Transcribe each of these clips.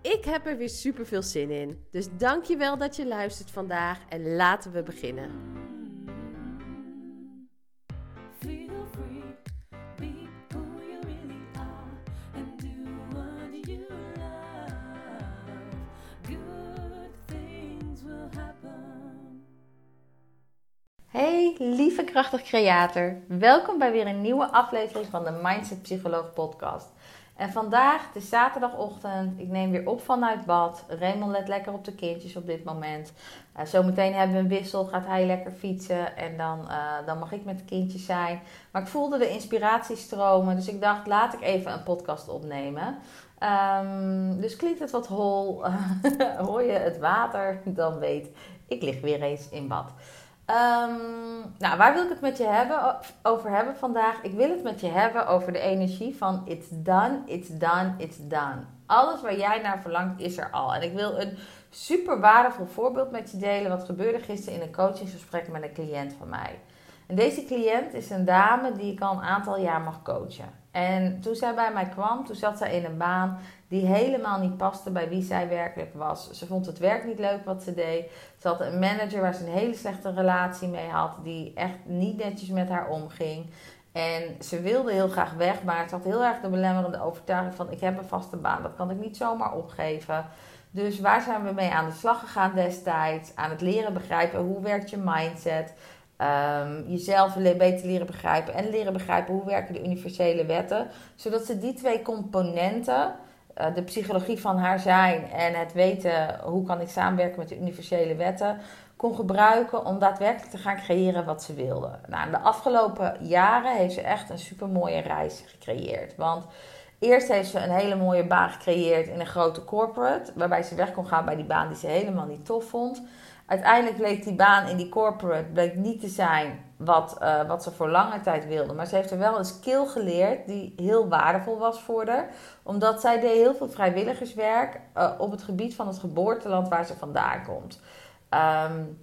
Ik heb er weer super veel zin in. Dus dankjewel dat je luistert vandaag en laten we beginnen. Hey, lieve krachtig creator. Welkom bij weer een nieuwe aflevering van de Mindset Psycholoog podcast. En vandaag, het is zaterdagochtend, ik neem weer op vanuit bad. Raymond let lekker op de kindjes op dit moment. Uh, zometeen hebben we een wissel, gaat hij lekker fietsen en dan, uh, dan mag ik met de kindjes zijn. Maar ik voelde de inspiratie stromen, dus ik dacht laat ik even een podcast opnemen. Um, dus klinkt het wat hol, hoor je het water, dan weet ik lig weer eens in bad. Um, nou, waar wil ik het met je hebben, over hebben vandaag? Ik wil het met je hebben over de energie van it's done, it's done, it's done. Alles waar jij naar verlangt is er al. En ik wil een super waardevol voorbeeld met je delen. Wat gebeurde gisteren in een coachingsgesprek met een cliënt van mij. En deze cliënt is een dame die ik al een aantal jaar mag coachen. En toen zij bij mij kwam, toen zat zij in een baan die helemaal niet paste bij wie zij werkelijk was. Ze vond het werk niet leuk wat ze deed. Ze had een manager waar ze een hele slechte relatie mee had, die echt niet netjes met haar omging. En ze wilde heel graag weg, maar ze had heel erg de belemmerende overtuiging van ik heb een vaste baan, dat kan ik niet zomaar opgeven. Dus waar zijn we mee aan de slag gegaan destijds? Aan het leren begrijpen hoe werkt je mindset. Um, jezelf beter leren begrijpen en leren begrijpen hoe werken de universele wetten. Zodat ze die twee componenten, de psychologie van haar zijn en het weten hoe kan ik samenwerken met de universele wetten, kon gebruiken om daadwerkelijk te gaan creëren wat ze wilde. Nou, de afgelopen jaren heeft ze echt een super mooie reis gecreëerd. Want eerst heeft ze een hele mooie baan gecreëerd in een grote corporate, waarbij ze weg kon gaan bij die baan die ze helemaal niet tof vond. Uiteindelijk bleek die baan in die corporate niet te zijn wat, uh, wat ze voor lange tijd wilde. Maar ze heeft er wel een skill geleerd die heel waardevol was voor haar. Omdat zij deed heel veel vrijwilligerswerk uh, op het gebied van het geboorteland waar ze vandaan komt. Um,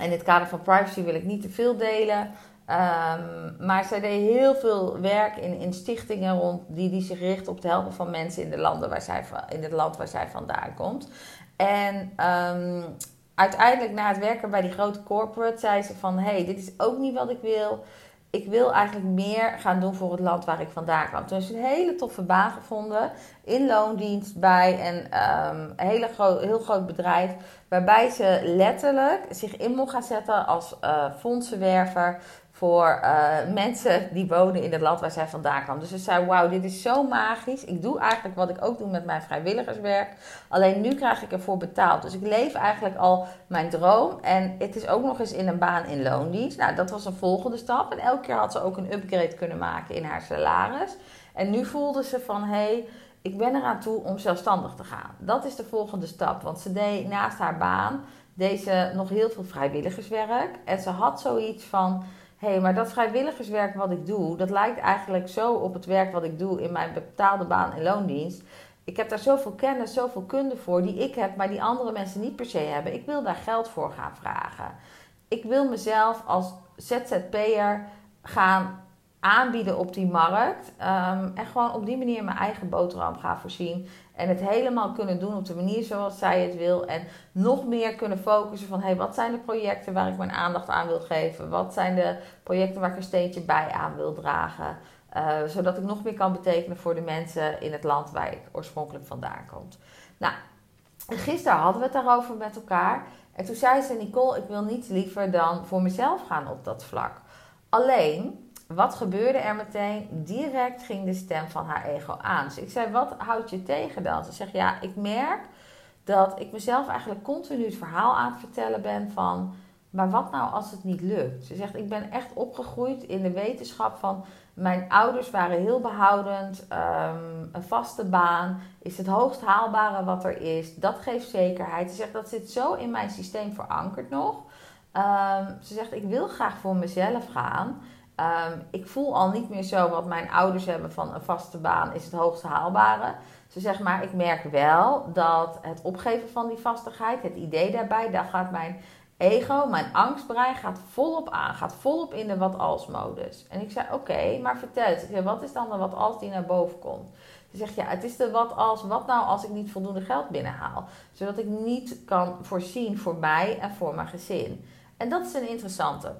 in het kader van privacy wil ik niet te veel delen. Um, maar zij deed heel veel werk in, in stichtingen rond die, die zich richt op het helpen van mensen in, de landen waar zij, in het land waar zij vandaan komt. En um, uiteindelijk na het werken bij die grote corporate zei ze van... hey, dit is ook niet wat ik wil. Ik wil eigenlijk meer gaan doen voor het land waar ik vandaan kwam. Toen heeft ze een hele toffe baan gevonden in loondienst bij een um, hele groot, heel groot bedrijf. Waarbij ze letterlijk zich in mocht gaan zetten als uh, fondsenwerver voor uh, mensen die wonen in het land waar zij vandaan kwam. Dus ze zei: Wauw, dit is zo magisch. Ik doe eigenlijk wat ik ook doe met mijn vrijwilligerswerk. Alleen nu krijg ik ervoor betaald. Dus ik leef eigenlijk al mijn droom. En het is ook nog eens in een baan in loondienst. Nou, dat was een volgende stap. En elke keer had ze ook een upgrade kunnen maken in haar salaris. En nu voelde ze van: hé. Hey, ik ben eraan toe om zelfstandig te gaan. Dat is de volgende stap. Want ze deed naast haar baan deze nog heel veel vrijwilligerswerk. En ze had zoiets van hey, maar dat vrijwilligerswerk wat ik doe, dat lijkt eigenlijk zo op het werk wat ik doe in mijn betaalde baan en loondienst. Ik heb daar zoveel kennis, zoveel kunde voor die ik heb, maar die andere mensen niet per se hebben. Ik wil daar geld voor gaan vragen. Ik wil mezelf als ZZP'er gaan aanbieden op die markt. Um, en gewoon op die manier mijn eigen boterham gaan voorzien. En het helemaal kunnen doen op de manier zoals zij het wil. En nog meer kunnen focussen van hey, wat zijn de projecten waar ik mijn aandacht aan wil geven? Wat zijn de projecten waar ik een steentje bij aan wil dragen? Uh, zodat ik nog meer kan betekenen voor de mensen in het land waar ik oorspronkelijk vandaan kom. Nou, gisteren hadden we het daarover met elkaar. En toen zei ze: Nicole, ik wil niets liever dan voor mezelf gaan op dat vlak Alleen, wat gebeurde er meteen? Direct ging de stem van haar ego aan. Dus ik zei, wat houdt je tegen dan? Ze zegt, ja, ik merk dat ik mezelf eigenlijk continu het verhaal aan het vertellen ben van... Maar wat nou als het niet lukt? Ze zegt, ik ben echt opgegroeid in de wetenschap van... Mijn ouders waren heel behoudend. Ehm, een vaste baan is het hoogst haalbare wat er is. Dat geeft zekerheid. Ze zegt, dat zit zo in mijn systeem verankerd nog. Ehm, ze zegt, ik wil graag voor mezelf gaan. Ehm, ik voel al niet meer zo wat mijn ouders hebben van een vaste baan is het hoogst haalbare. Ze zegt maar, ik merk wel dat het opgeven van die vastigheid, het idee daarbij, daar gaat mijn ego, mijn angstbrein gaat volop aan, gaat volop in de wat als modus. En ik zei, oké, maar vertel wat is dan de wat als die naar boven komt? Ze zegt, ja, het is de wat als, wat nou als ik niet voldoende geld binnenhaal? Zodat ik niet kan voorzien voor mij en voor mijn gezin. En dat is een interessante.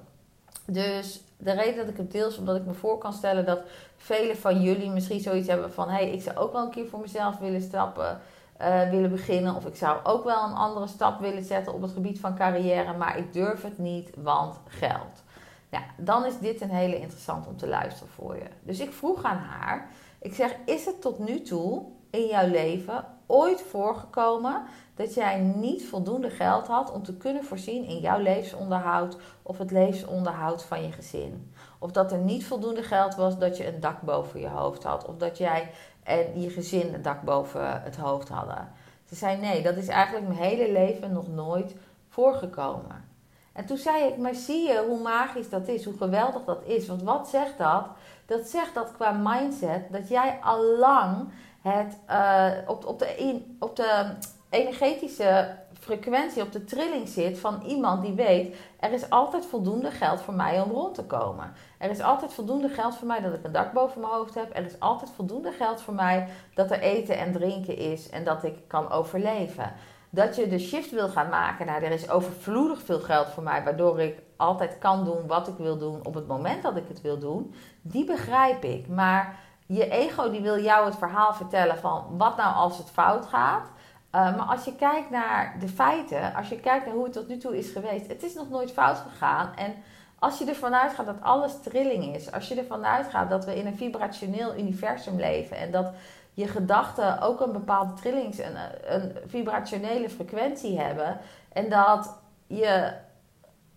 Dus de reden dat ik het deel is omdat ik me voor kan stellen dat velen van jullie misschien zoiets hebben van: hé, hey, ik zou ook wel een keer voor mezelf willen stappen, uh, willen beginnen. Of ik zou ook wel een andere stap willen zetten op het gebied van carrière, maar ik durf het niet, want geld. Ja, dan is dit een hele interessant om te luisteren voor je. Dus ik vroeg aan haar: ik zeg, is het tot nu toe in jouw leven ooit voorgekomen dat jij niet voldoende geld had om te kunnen voorzien in jouw levensonderhoud of het levensonderhoud van je gezin. Of dat er niet voldoende geld was dat je een dak boven je hoofd had. Of dat jij en je gezin een dak boven het hoofd hadden. Ze zei nee, dat is eigenlijk mijn hele leven nog nooit voorgekomen. En toen zei ik, maar zie je hoe magisch dat is, hoe geweldig dat is. Want wat zegt dat? Dat zegt dat qua mindset dat jij al lang het uh, op, op, de, op de energetische frequentie, op de trilling zit van iemand die weet: er is altijd voldoende geld voor mij om rond te komen. Er is altijd voldoende geld voor mij dat ik een dak boven mijn hoofd heb. Er is altijd voldoende geld voor mij dat er eten en drinken is en dat ik kan overleven. Dat je de shift wil gaan maken naar er is overvloedig veel geld voor mij, waardoor ik altijd kan doen wat ik wil doen op het moment dat ik het wil doen, die begrijp ik. Maar je ego die wil jou het verhaal vertellen van wat nou als het fout gaat. Eh, maar als je kijkt naar de feiten, als je kijkt naar hoe het tot nu toe is geweest, het is nog nooit fout gegaan. En als je ervan uitgaat dat alles trilling is, als je ervan uitgaat dat we in een vibrationeel universum leven en dat je gedachten ook een bepaalde trillings, een, een vibrationele frequentie hebben en dat je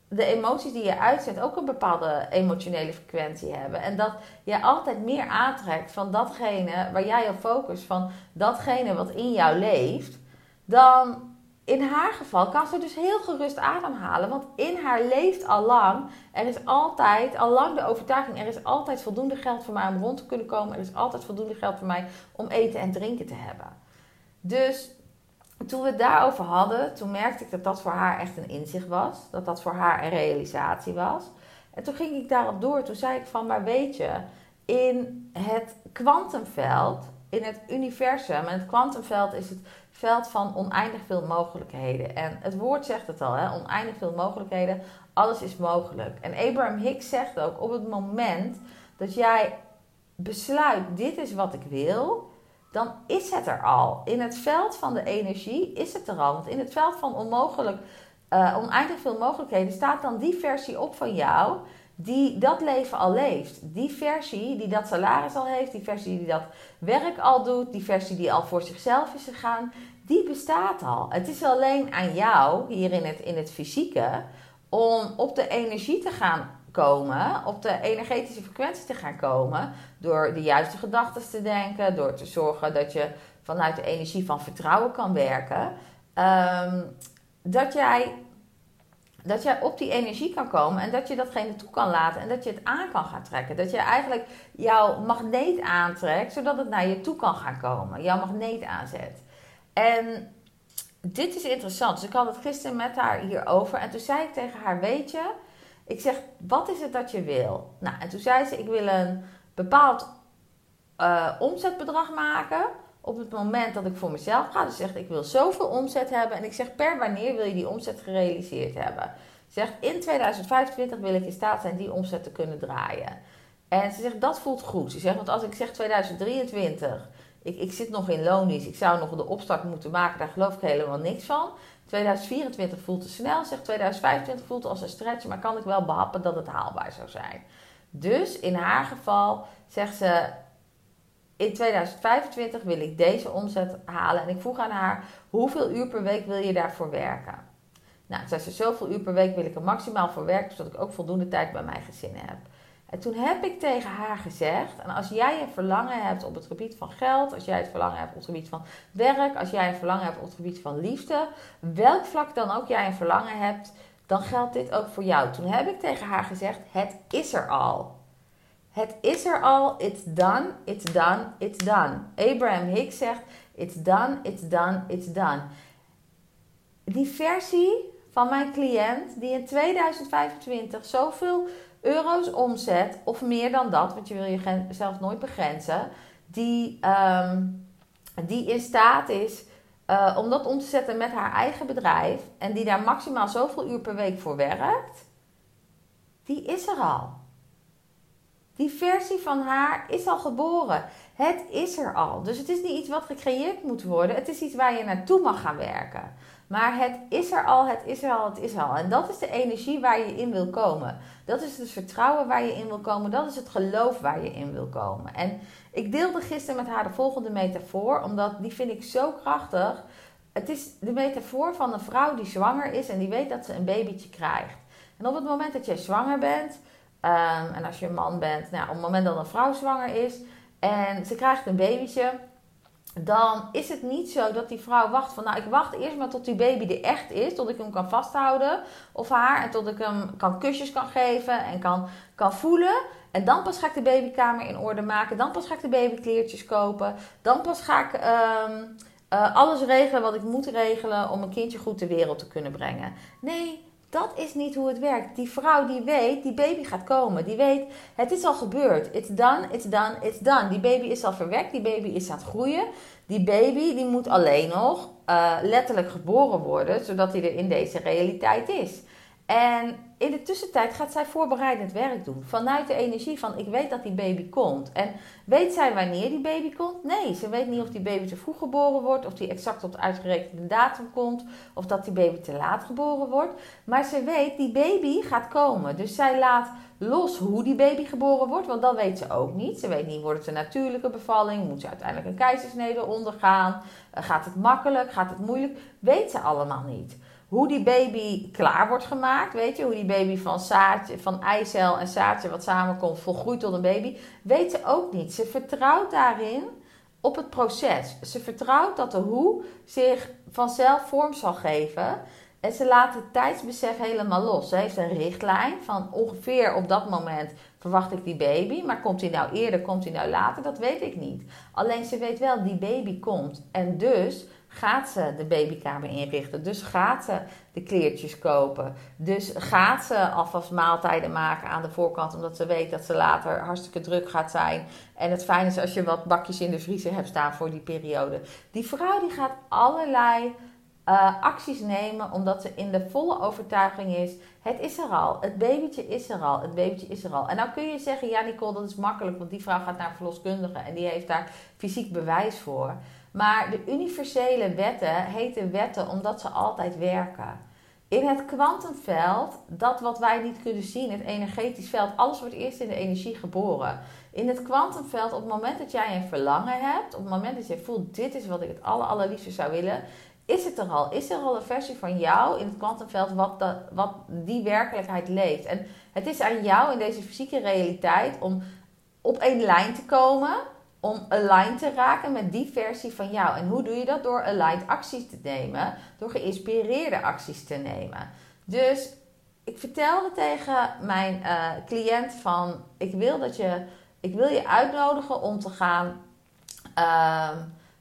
de emoties die je uitzet ook een bepaalde emotionele frequentie hebben. En dat je altijd meer aantrekt van datgene waar jij op focust, van datgene wat in jou leeft, dan in haar geval kan ze dus heel gerust ademhalen. Want in haar leeft al lang, er is altijd, al lang de overtuiging, er is altijd voldoende geld voor mij om rond te kunnen komen. Er is altijd voldoende geld voor mij om eten en drinken te hebben. Dus toen we het daarover hadden, toen merkte ik dat dat voor haar echt een inzicht was. Dat dat voor haar een realisatie was. En toen ging ik daarop door. Toen zei ik van, maar weet je, in het kwantumveld, in het universum, en het kwantumveld is het veld van oneindig veel mogelijkheden. En het woord zegt het al, hè? oneindig veel mogelijkheden. Alles is mogelijk. En Abraham Hicks zegt ook, op het moment dat jij besluit, dit is wat ik wil, dan is het er al. In het veld van de energie is het er al. Want in het veld van onmogelijk, uh, oneindig veel mogelijkheden staat dan die versie op van jou die dat leven al leeft. Die versie die dat salaris al heeft, die versie die dat werk al doet, die versie die al voor zichzelf is gegaan, die bestaat al. Het is alleen aan jou, hier in het, in het fysieke, om op de energie te gaan komen, op de energetische frequentie te gaan komen, door de juiste gedachten te denken, door te zorgen dat je vanuit de energie van vertrouwen kan werken, ehm, dat jij dat jij op die energie kan komen en dat je datgene toe kan laten en dat je het aan kan gaan trekken. Dat je eigenlijk jouw magneet aantrekt, zodat het naar je toe kan gaan komen. Jouw magneet aanzet. En dit is interessant. Dus ik had het gisteren met haar hierover en toen zei ik tegen haar, weet je, ik zeg, wat is het dat je wil? Nou, en toen zei ze, ik wil een bepaald uh, omzetbedrag maken op het moment dat ik voor mezelf ga. Dus zegt, ik wil zoveel omzet hebben. En ik zeg, per wanneer wil je die omzet gerealiseerd hebben? Ze zegt, in 2025 wil ik in staat zijn die omzet te kunnen draaien. En ze zegt, dat voelt goed. Ze zegt, want als ik zeg 2023, ik, ik zit nog in loondienst, ik zou nog de opstart moeten maken, daar geloof ik helemaal niks van. 2024 voelt te snel, zegt 2025 voelt als een stretch, maar kan ik wel behappen dat het haalbaar zou zijn. Dus in haar geval zegt ze, in 2025 wil ik deze omzet halen. En ik vroeg aan haar, hoeveel uur per week wil je daarvoor werken? Nou, zei ze, zoveel uur per week wil ik er maximaal voor werken, zodat ik ook voldoende tijd bij mijn gezin heb. En toen heb ik tegen haar gezegd: en als jij een verlangen hebt op het gebied van geld, als jij het verlangen hebt op het gebied van werk, als jij een verlangen hebt op het gebied van liefde, welk vlak dan ook jij een verlangen hebt, dan geldt dit ook voor jou. Toen heb ik tegen haar gezegd: het is er al. Het is er al, it's done, it's done, it's done. Abraham Hicks zegt: it's done, it's done, it's done. Die versie van mijn cliënt die in 2025 zoveel euro's omzet of meer dan dat, want je wil jezelf nooit begrenzen, die, um, die in staat is uh, om dat om te zetten met haar eigen bedrijf en die daar maximaal zoveel uur per week voor werkt, die is er al. Die versie van haar is al geboren. Het is er al. Dus het is niet iets wat gecreëerd moet worden. Het is iets waar je naartoe mag gaan werken. Maar het is er al, het is er al, het is er al. En dat is de energie waar je in wil komen. Dat is het vertrouwen waar je in wil komen. Dat is het geloof waar je in wil komen. En ik deelde gisteren met haar de volgende metafoor, omdat die vind ik zo krachtig. Het is de metafoor van een vrouw die zwanger is en die weet dat ze een babytje krijgt. En op het moment dat jij zwanger bent, ehm, en als je een man bent, nou, op het moment dat een vrouw zwanger is en ze krijgt een babytje, dan is het niet zo dat die vrouw wacht van, nou ik wacht eerst maar tot die baby er echt is, tot ik hem kan vasthouden of haar en tot ik hem kan kusjes kan geven en kan, kan voelen. En dan pas ga ik de babykamer in orde maken, dan pas ga ik de babykleertjes kopen, dan pas ga ik ehm, eh, alles regelen wat ik moet regelen om een kindje goed ter wereld te kunnen brengen. Nee, dat is niet hoe het werkt. Die vrouw die weet, die baby gaat komen. Die weet, het is al gebeurd. It's done, it's done, it's done. Die baby is al verwekt, die baby is aan het groeien. Die baby die moet alleen nog uh, letterlijk geboren worden, zodat hij er in deze realiteit is. En in de tussentijd gaat zij voorbereidend werk doen. Vanuit de energie van ik weet dat die baby komt. En weet zij wanneer die baby komt? Nee, ze weet niet of die baby te vroeg geboren wordt. Of die exact op de uitgerekende datum komt. Of dat die baby te laat geboren wordt. Maar ze weet, die baby gaat komen. Dus zij laat los hoe die baby geboren wordt. Want dat weet ze ook niet. Ze weet niet, wordt het een natuurlijke bevalling? Moet ze uiteindelijk een keizersnede ondergaan? Eh, gaat het makkelijk? Gaat het moeilijk? Weet ze allemaal niet hoe die baby klaar wordt gemaakt. Weet je, hoe die baby van, zaadje, van eicel en zaadje wat samenkomt volgroeit tot een baby. Weet ze ook niet. Ze vertrouwt daarin op het proces. Ze vertrouwt dat de hoe zich vanzelf vorm zal geven. En ze laat het tijdsbesef helemaal los. Ze heeft een richtlijn van ongeveer op dat moment verwacht ik die baby. Maar komt hij nou eerder, komt hij nou later? Dat weet ik niet. Alleen ze weet wel, die baby komt. En dus gaat ze de babykamer inrichten. Dus gaat ze de kleertjes kopen. Dus gaat ze alvast maaltijden maken aan de voorkant, omdat ze weet dat ze later hartstikke druk gaat zijn. En het fijn is als je wat bakjes in de vriezer hebt staan voor die periode. Die vrouw die gaat allerlei uh, acties nemen, omdat ze in de volle overtuiging is: het is er al, het babytje is er al, het babytje is er al. En nou kun je zeggen: ja, Nicole, dat is makkelijk, want die vrouw gaat naar verloskundige en die heeft daar fysiek bewijs voor. Maar de universele wetten heten wetten omdat ze altijd werken. In het kwantumveld, dat wat wij niet kunnen zien, het energetisch veld, alles wordt eerst in de energie geboren. In het kwantumveld, op het moment dat jij een verlangen hebt, op het moment dat je voelt, dit is wat ik het aller, allerliefste zou willen, is het er al? Is er al een versie van jou in het kwantumveld wat, wat die werkelijkheid leeft? En het is aan jou in deze fysieke realiteit om op één lijn te komen om aligned te raken met die versie van jou. En hoe doe je dat? Door aligned acties te nemen, door geïnspireerde acties te nemen. Dus ik vertelde tegen mijn uh, cliënt van, ik wil dat je, ik wil je uitnodigen om te gaan, uh,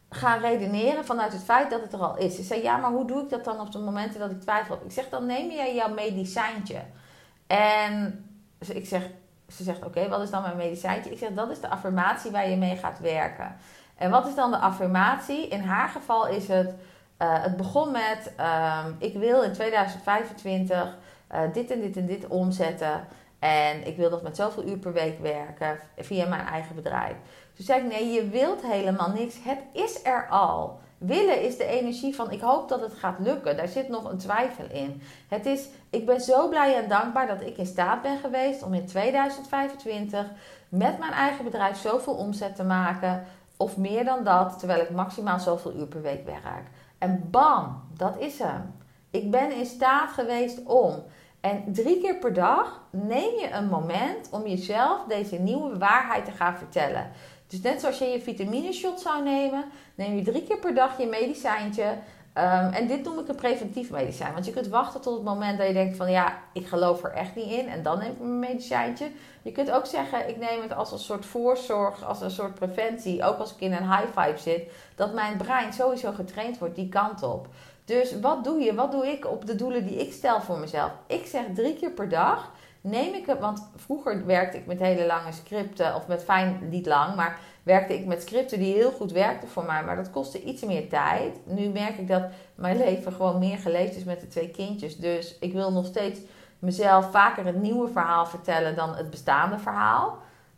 gaan redeneren vanuit het feit dat het er al is. Ze zei, ja, maar hoe doe ik dat dan op de momenten dat ik twijfel? Ik zeg, dan neem jij jouw medicijntje. En ik zeg, ze zegt: Oké, wat is dan mijn medicijntje? Ik zeg: Dat is de affirmatie waar je mee gaat werken. En wat is dan de affirmatie? In haar geval is het: uh, Het begon met: um, Ik wil in 2025 uh, eh, dit en dit en dit omzetten. En ik wil dat met zoveel uur per week werken via mijn eigen bedrijf. Toen zei ik: Nee, je wilt helemaal niks. Het is er al. Willen is de energie van ik hoop dat het gaat lukken. Daar zit nog een twijfel in. Het is, ik ben zo blij en dankbaar dat ik in staat ben geweest om in 2025 met mijn eigen bedrijf zoveel omzet te maken. Of meer dan dat, terwijl ik maximaal zoveel uur per week werk. En bam, dat is hem. Ik ben in staat geweest om. En drie keer per dag neem je een moment om jezelf deze nieuwe waarheid te gaan vertellen. Dus net zoals je je vitamine shot zou nemen, neem je drie keer per dag je medicijntje. Um, en dit noem ik een preventief medicijn. Want je kunt wachten tot het moment dat je denkt van ja, ik geloof er echt niet in. En dan neem ik mijn medicijntje. Je kunt ook zeggen, ik neem het als een soort voorzorg, als een soort preventie. Ook als ik in een high five zit. Dat mijn brein sowieso getraind wordt die kant op. Dus wat doe je? Wat doe ik op de doelen die ik stel voor mezelf? Ik zeg drie keer per dag neem ik het, want vroeger werkte ik met hele lange scripten, of met fijn, niet lang, maar werkte ik met scripten die heel goed werkten voor mij, maar dat kostte iets meer tijd. Nu merk ik dat mijn leven gewoon meer geleefd is met de twee kindjes. Dus ik wil nog steeds mezelf vaker het nieuwe verhaal vertellen dan het bestaande verhaal.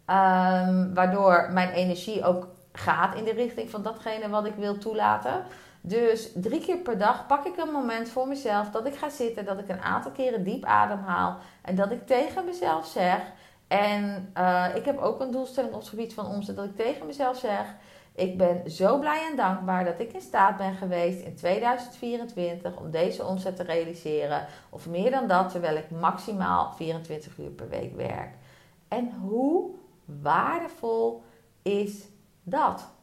Um, waardoor mijn energie ook gaat in de richting van datgene wat ik wil toelaten. Dus drie keer per dag pak ik een moment voor mezelf dat ik ga zitten, dat ik een aantal keren diep ademhaal en dat ik tegen mezelf zeg. En uh, ik heb ook een doelstelling op het gebied van omzet, dat ik tegen mezelf zeg: Ik ben zo blij en dankbaar dat ik in staat ben geweest in 2024 om deze omzet te realiseren. Of meer dan dat, terwijl ik maximaal 24 uur per week werk. En hoe waardevol is dat?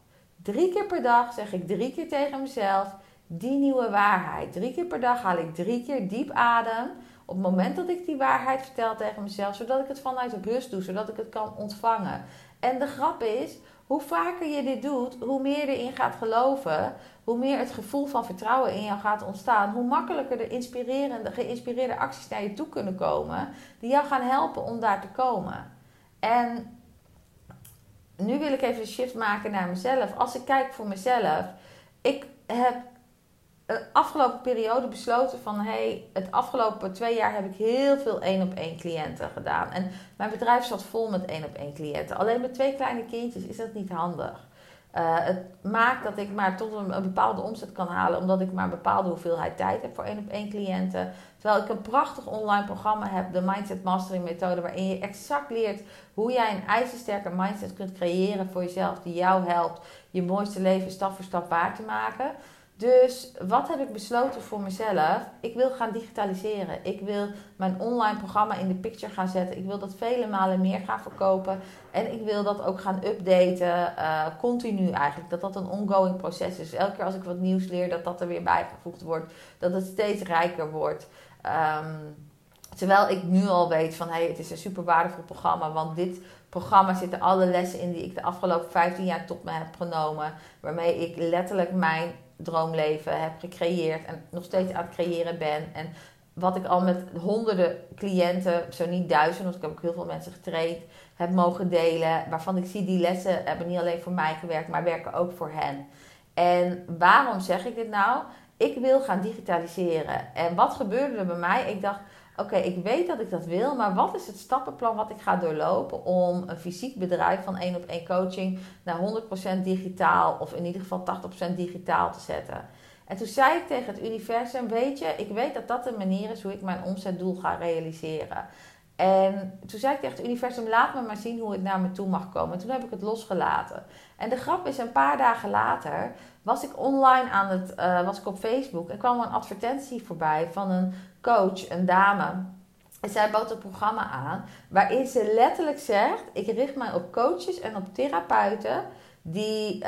Drie keer per dag zeg ik drie keer tegen mezelf die nieuwe waarheid. Drie keer per dag haal ik drie keer diep adem. Op het moment dat ik die waarheid vertel tegen mezelf, zodat ik het vanuit rust doe, zodat ik het kan ontvangen. En de grap is, hoe vaker je dit doet, hoe meer je erin gaat geloven, hoe meer het gevoel van vertrouwen in jou gaat ontstaan, hoe makkelijker de inspirerende, geïnspireerde acties naar je toe kunnen komen, die jou gaan helpen om daar te komen. En nu wil ik even een shift maken naar mezelf. Als ik kijk voor mezelf, ik heb de afgelopen periode besloten van hey, het afgelopen twee jaar heb ik heel veel één op één cliënten gedaan. En mijn bedrijf zat vol met één op één cliënten. Alleen met twee kleine kindjes is dat niet handig. Uh, het maakt dat ik maar tot een, een, bepaalde omzet kan halen, omdat ik maar een bepaalde hoeveelheid tijd heb voor één op één cliënten. Terwijl ik een prachtig online programma heb, de Mindset Mastering Methode, waarin je exact leert hoe jij een ijzersterke mindset kunt creëren voor jezelf, die jou helpt je mooiste leven stap voor stap waar te maken. Dus wat heb ik besloten voor mezelf? Ik wil gaan digitaliseren. Ik wil mijn online programma in de picture gaan zetten. Ik wil dat vele malen meer gaan verkopen. En ik wil dat ook gaan updaten. Uh, continu eigenlijk. Dat dat een ongoing proces is. Elke keer als ik wat nieuws leer, dat dat er weer bijgevoegd wordt. Dat het steeds rijker wordt. Um, terwijl ik nu al weet van hey, het is een super waardevol programma. Want dit programma zitten alle lessen in die ik de afgelopen 15 jaar tot me heb genomen. Waarmee ik letterlijk mijn droomleven heb gecreëerd en nog steeds aan het creëren ben. En wat ik al met honderden cliënten, zo niet duizenden, want ik heb ook heel veel mensen getraind, heb mogen delen. Waarvan ik zie die lessen hebben niet alleen voor mij gewerkt, maar werken ook voor hen. En waarom zeg ik dit nou? Ik wil gaan digitaliseren. En wat gebeurde er bij mij? Ik dacht, oké, ik weet dat ik dat wil, maar wat is het stappenplan wat ik ga doorlopen om een fysiek bedrijf van één op één coaching naar 100% digitaal of in ieder geval 80% digitaal te zetten? En toen zei ik tegen het universum, weet je, ik weet dat dat de manier is hoe ik mijn omzetdoel ga realiseren. En toen zei ik tegen het universum, laat me maar zien hoe het naar me toe mag komen. En toen heb ik het losgelaten. En de grap is, een paar dagen later was ik online aan het, uh, was ik op Facebook en kwam een advertentie voorbij van een coach, een dame. En zij bood een programma aan waarin ze letterlijk zegt: Ik richt mij op coaches en op therapeuten die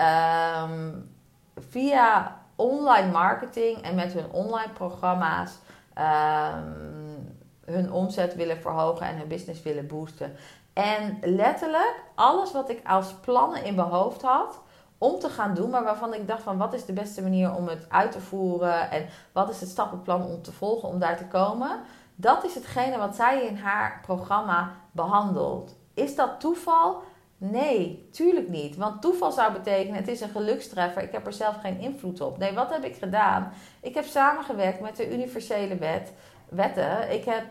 um, via online marketing en met hun online programma's um, hun omzet willen verhogen en hun business willen boosten. En letterlijk alles wat ik als plannen in mijn hoofd had, om te gaan doen, maar waarvan ik dacht van wat is de beste manier om het uit te voeren en wat is het stappenplan om te volgen om daar te komen. Dat is hetgene wat zij in haar programma behandelt. Is dat toeval? Nee, tuurlijk niet. Want toeval zou betekenen het is een gelukstreffer. Ik heb er zelf geen invloed op. Nee, wat heb ik gedaan? Ik heb samengewerkt met de universele wet, wetten. Ik heb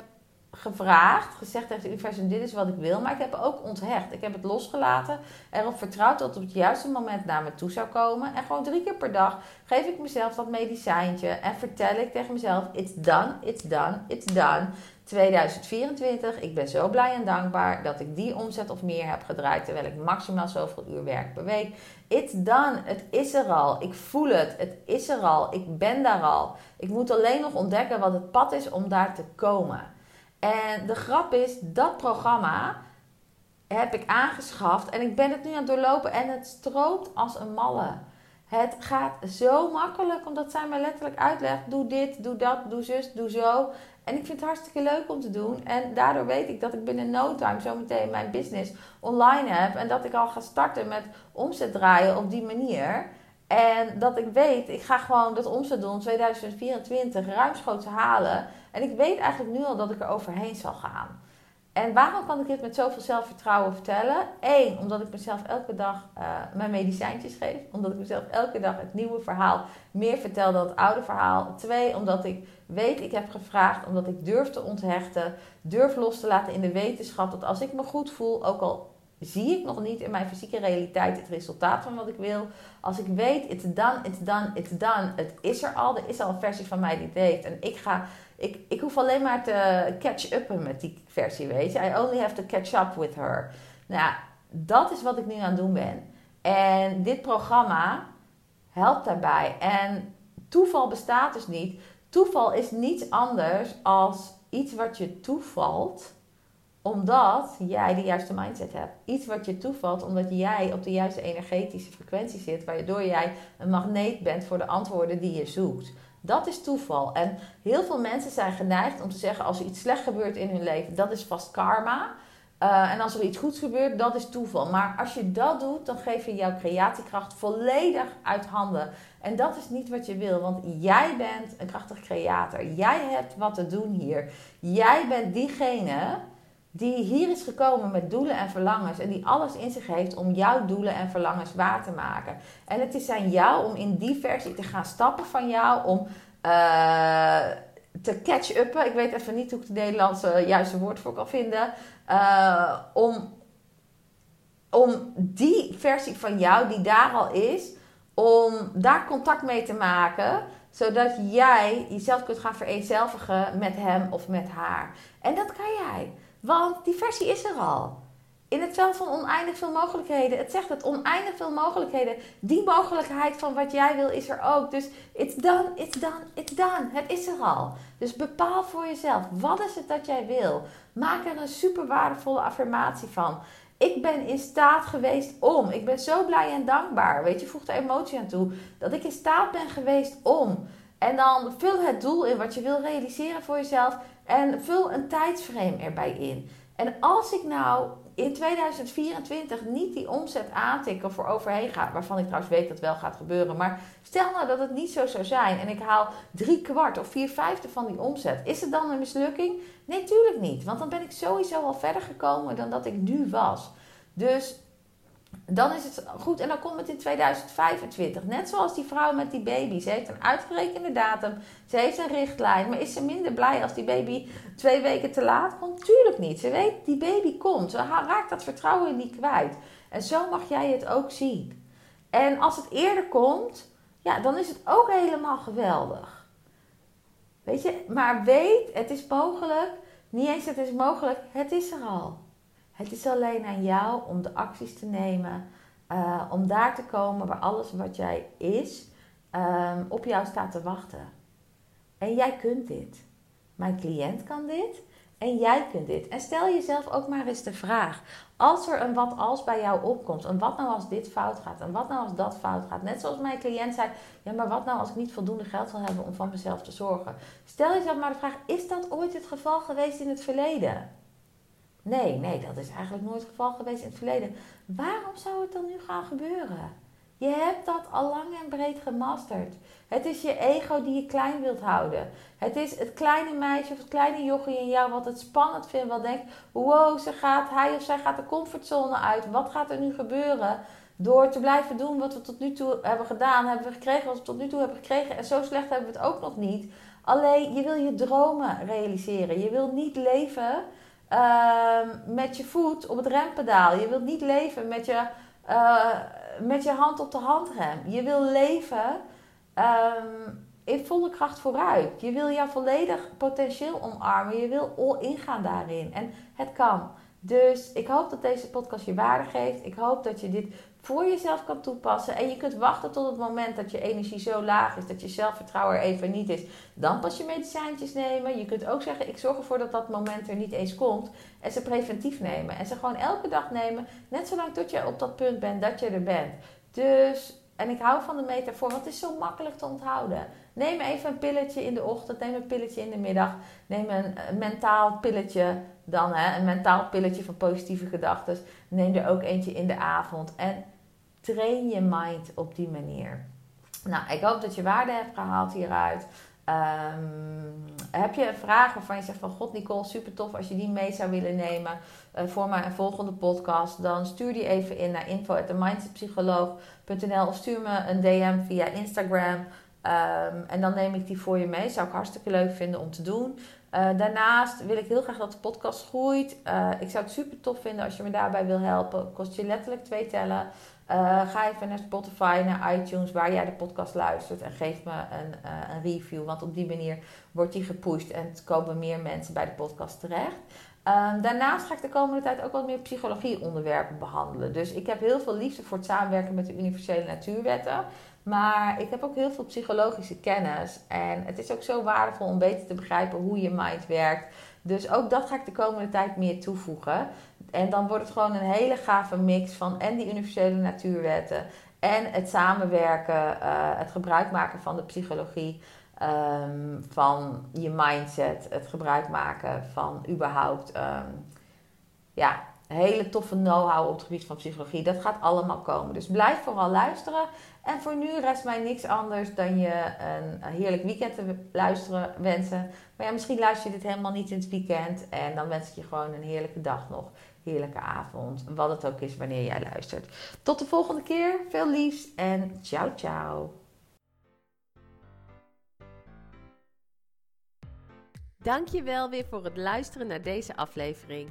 gevraagd, gezegd tegen het universum: dit is wat ik wil. Maar ik heb ook onthecht. Ik heb het losgelaten. Erop vertrouwd dat het op het juiste moment naar me toe zou komen. En gewoon drie keer per dag geef ik mezelf dat medicijntje. En vertel ik tegen mezelf: it's done, it's done, it's done. 2024, ik ben zo blij en dankbaar dat ik die omzet of meer heb gedraaid terwijl ik maximaal zoveel uur werk per week. It's done, het is er al. Ik voel het, het is er al. Ik ben daar al. Ik moet alleen nog ontdekken wat het pad is om daar te komen. En de grap is, dat programma heb ik aangeschaft en ik ben het nu aan het doorlopen en het stroomt als een malle. Het gaat zo makkelijk, omdat zij mij letterlijk uitlegt: doe dit, doe dat, doe zus, doe zo. En ik vind het hartstikke leuk om te doen. En daardoor weet ik dat ik binnen no time zometeen mijn business online heb. En dat ik al ga starten met omzet draaien op die manier. En dat ik weet, ik ga gewoon dat omzetdoel 2024 ruimschoots halen. En ik weet eigenlijk nu al dat ik er overheen zal gaan. En waarom kan ik dit met zoveel zelfvertrouwen vertellen? Eén, omdat ik mezelf elke dag uh, mijn medicijntjes geef. Omdat ik mezelf elke dag het nieuwe verhaal meer vertel dan het oude verhaal. Twee, omdat ik weet, ik heb gevraagd, omdat ik durf te onthechten. Durf los te laten in de wetenschap dat als ik me goed voel, ook al zie ik nog niet in mijn fysieke realiteit het resultaat van wat ik wil. Als ik weet, it's done, it's done, it's done. Het is er al, er is al een versie van mij die het heeft. En ik ga ik, ik hoef alleen maar te catch-uppen met die versie, weet je. I only have to catch up with her. Nou, dat is wat ik nu aan het doen ben. En dit programma helpt daarbij. En toeval bestaat dus niet. Toeval is niets anders als iets wat je toevalt omdat jij de juiste mindset hebt. Iets wat je toevalt omdat jij op de juiste energetische frequentie zit, waardoor jij een magneet bent voor de antwoorden die je zoekt. Dat is toeval. En heel veel mensen zijn geneigd om te zeggen: als er iets slecht gebeurt in hun leven, dat is vast karma. Uh, en als er iets goeds gebeurt, dat is toeval. Maar als je dat doet, dan geef je jouw creatiekracht volledig uit handen. En dat is niet wat je wil, want jij bent een krachtig creator. Jij hebt wat te doen hier. Jij bent diegene die hier is gekomen met doelen en verlangens en die alles in zich heeft om jouw doelen en verlangens waar te maken. En het is aan jou om in die versie te gaan stappen van jou, om uh, te catch-uppen. Ik weet even niet hoe ik het Nederlandse juiste woord voor kan vinden. Uh, om, om die versie van jou, die daar al is, om daar contact mee te maken zodat jij jezelf kunt gaan vereenzelvigen met hem of met haar. En dat kan jij. Want die versie is er al. In het veld van oneindig veel mogelijkheden. Het zegt het, oneindig veel mogelijkheden. Die mogelijkheid van wat jij wil is er ook. Dus it's done, it's done, it's done. Het is er al. Dus bepaal voor jezelf, wat is het dat jij wil? Maak er een super waardevolle affirmatie van. Ik ben in staat geweest om. Ik ben zo blij en dankbaar. Weet je, voeg er emotie aan toe. Dat ik in staat ben geweest om. En dan vul het doel in wat je wil realiseren voor jezelf. En vul een tijdsframe erbij in. En als ik nou in 2024 niet die omzet aantikken voor overheen ga, waarvan ik trouwens weet dat wel gaat gebeuren, maar stel nou dat het niet zo zou zijn en ik haal drie kwart of vier vijfde van die omzet, is het dan een mislukking? Nee, natuurlijk niet, want dan ben ik sowieso al verder gekomen dan dat ik nu was. Dus dan is het goed en dan komt het in 2025. Net zoals die vrouw met die baby. Ze heeft een uitgerekende datum. Ze heeft een richtlijn. Maar is ze minder blij als die baby twee weken te laat komt? Tuurlijk niet. Ze weet, die baby komt. Ze raakt dat vertrouwen niet kwijt. En zo mag jij het ook zien. En als het eerder komt, ja, dan is het ook helemaal geweldig. Weet je, maar weet, het is mogelijk. Niet eens het is mogelijk, het is er al. Het is alleen aan jou om de acties te nemen, uh, om daar te komen waar alles wat jij is um, op jou staat te wachten. En jij kunt dit. Mijn cliënt kan dit en jij kunt dit. En stel jezelf ook maar eens de vraag: als er een wat als bij jou opkomt, en wat nou als dit fout gaat, en wat nou als dat fout gaat. Net zoals mijn cliënt zei: ja, maar wat nou als ik niet voldoende geld zal hebben om van mezelf te zorgen? Stel jezelf maar de vraag: is dat ooit het geval geweest in het verleden? Nee, nee, dat is eigenlijk nooit het geval geweest in het verleden. Waarom zou het dan nu gaan gebeuren? Je hebt dat al lang en breed gemasterd. Het is je ego die je klein wilt houden. Het is het kleine meisje of het kleine jochie in jou wat het spannend vindt. Wat denkt, wow, ze gaat, hij of zij gaat de comfortzone uit. Wat gaat er nu gebeuren? Door te blijven doen wat we tot nu toe hebben gedaan, hebben we gekregen wat we tot nu toe hebben gekregen. En zo slecht hebben we het ook nog niet. Alleen je wil je dromen realiseren. Je wil niet leven ehm, met je voet op het rempedaal. Je wilt niet leven met je, eh, met je hand op de handrem. Je wil leven ehm, in volle kracht vooruit. Je wil jouw volledig potentieel omarmen. Je wil all ingaan daarin. En het kan. Dus ik hoop dat deze podcast je waarde geeft. Ik hoop dat je dit voor jezelf kan toepassen. En je kunt wachten tot het moment dat je energie zo laag is, dat je zelfvertrouwen er even niet is. Dan pas je medicijntjes nemen. Je kunt ook zeggen, ik zorg ervoor dat dat moment er niet eens komt. En ze preventief nemen. En ze gewoon elke dag nemen. Net zolang tot je op dat punt bent dat je er bent. Dus, en ik hou van de metafoor, want het is zo makkelijk te onthouden. Neem even een pilletje in de ochtend, neem een pilletje in de middag. Neem een, mentaal pilletje dan, hè, een mentaal pilletje van positieve gedachten. Neem er ook eentje in de avond. En train je mind op die manier. Nou, ik hoop dat je waarde hebt gehaald hieruit. Um, heb je een vraag waarvan je zegt van God Nicole, super tof als je die mee zou willen nemen uh, voor mijn volgende podcast, dan stuur die even in naar info@mindsetpsycholoog.nl of stuur me een DM via Instagram. Um, en dan neem ik die voor je mee. Zou ik hartstikke leuk vinden om te doen. Uh, daarnaast wil ik heel graag dat de podcast groeit. Uh, ik zou het super tof vinden als je me daarbij wil helpen. Kost je letterlijk twee tellen. Uh, ga even naar Spotify, naar iTunes, waar jij de podcast luistert. En geef me een, een review. Want op die manier wordt die gepusht en komen meer mensen bij de podcast terecht. Um, daarnaast ga ik de komende tijd ook wat meer psychologie-onderwerpen behandelen. Dus ik heb heel veel liefde voor het samenwerken met de universele natuurwetten. Maar ik heb ook heel veel psychologische kennis. En het is ook zo waardevol om beter te begrijpen hoe je mind werkt. Dus ook dat ga ik de komende tijd meer toevoegen. En dan wordt het gewoon een hele gave mix van en die universele natuurwetten. En het samenwerken, uh, het gebruik maken van de psychologie. Um, van je mindset, het gebruik maken van überhaupt um, ja, hele toffe know-how op het gebied van psychologie. Dat gaat allemaal komen. Dus blijf vooral luisteren. En voor nu rest mij niks anders dan je een heerlijk weekend te luisteren wensen. Maar ja, misschien luister je dit helemaal niet in het weekend. En dan wens ik je gewoon een heerlijke dag nog. Heerlijke avond. Wat het ook is wanneer jij luistert. Tot de volgende keer. Veel liefs en ciao ciao. Dankjewel weer voor het luisteren naar deze aflevering.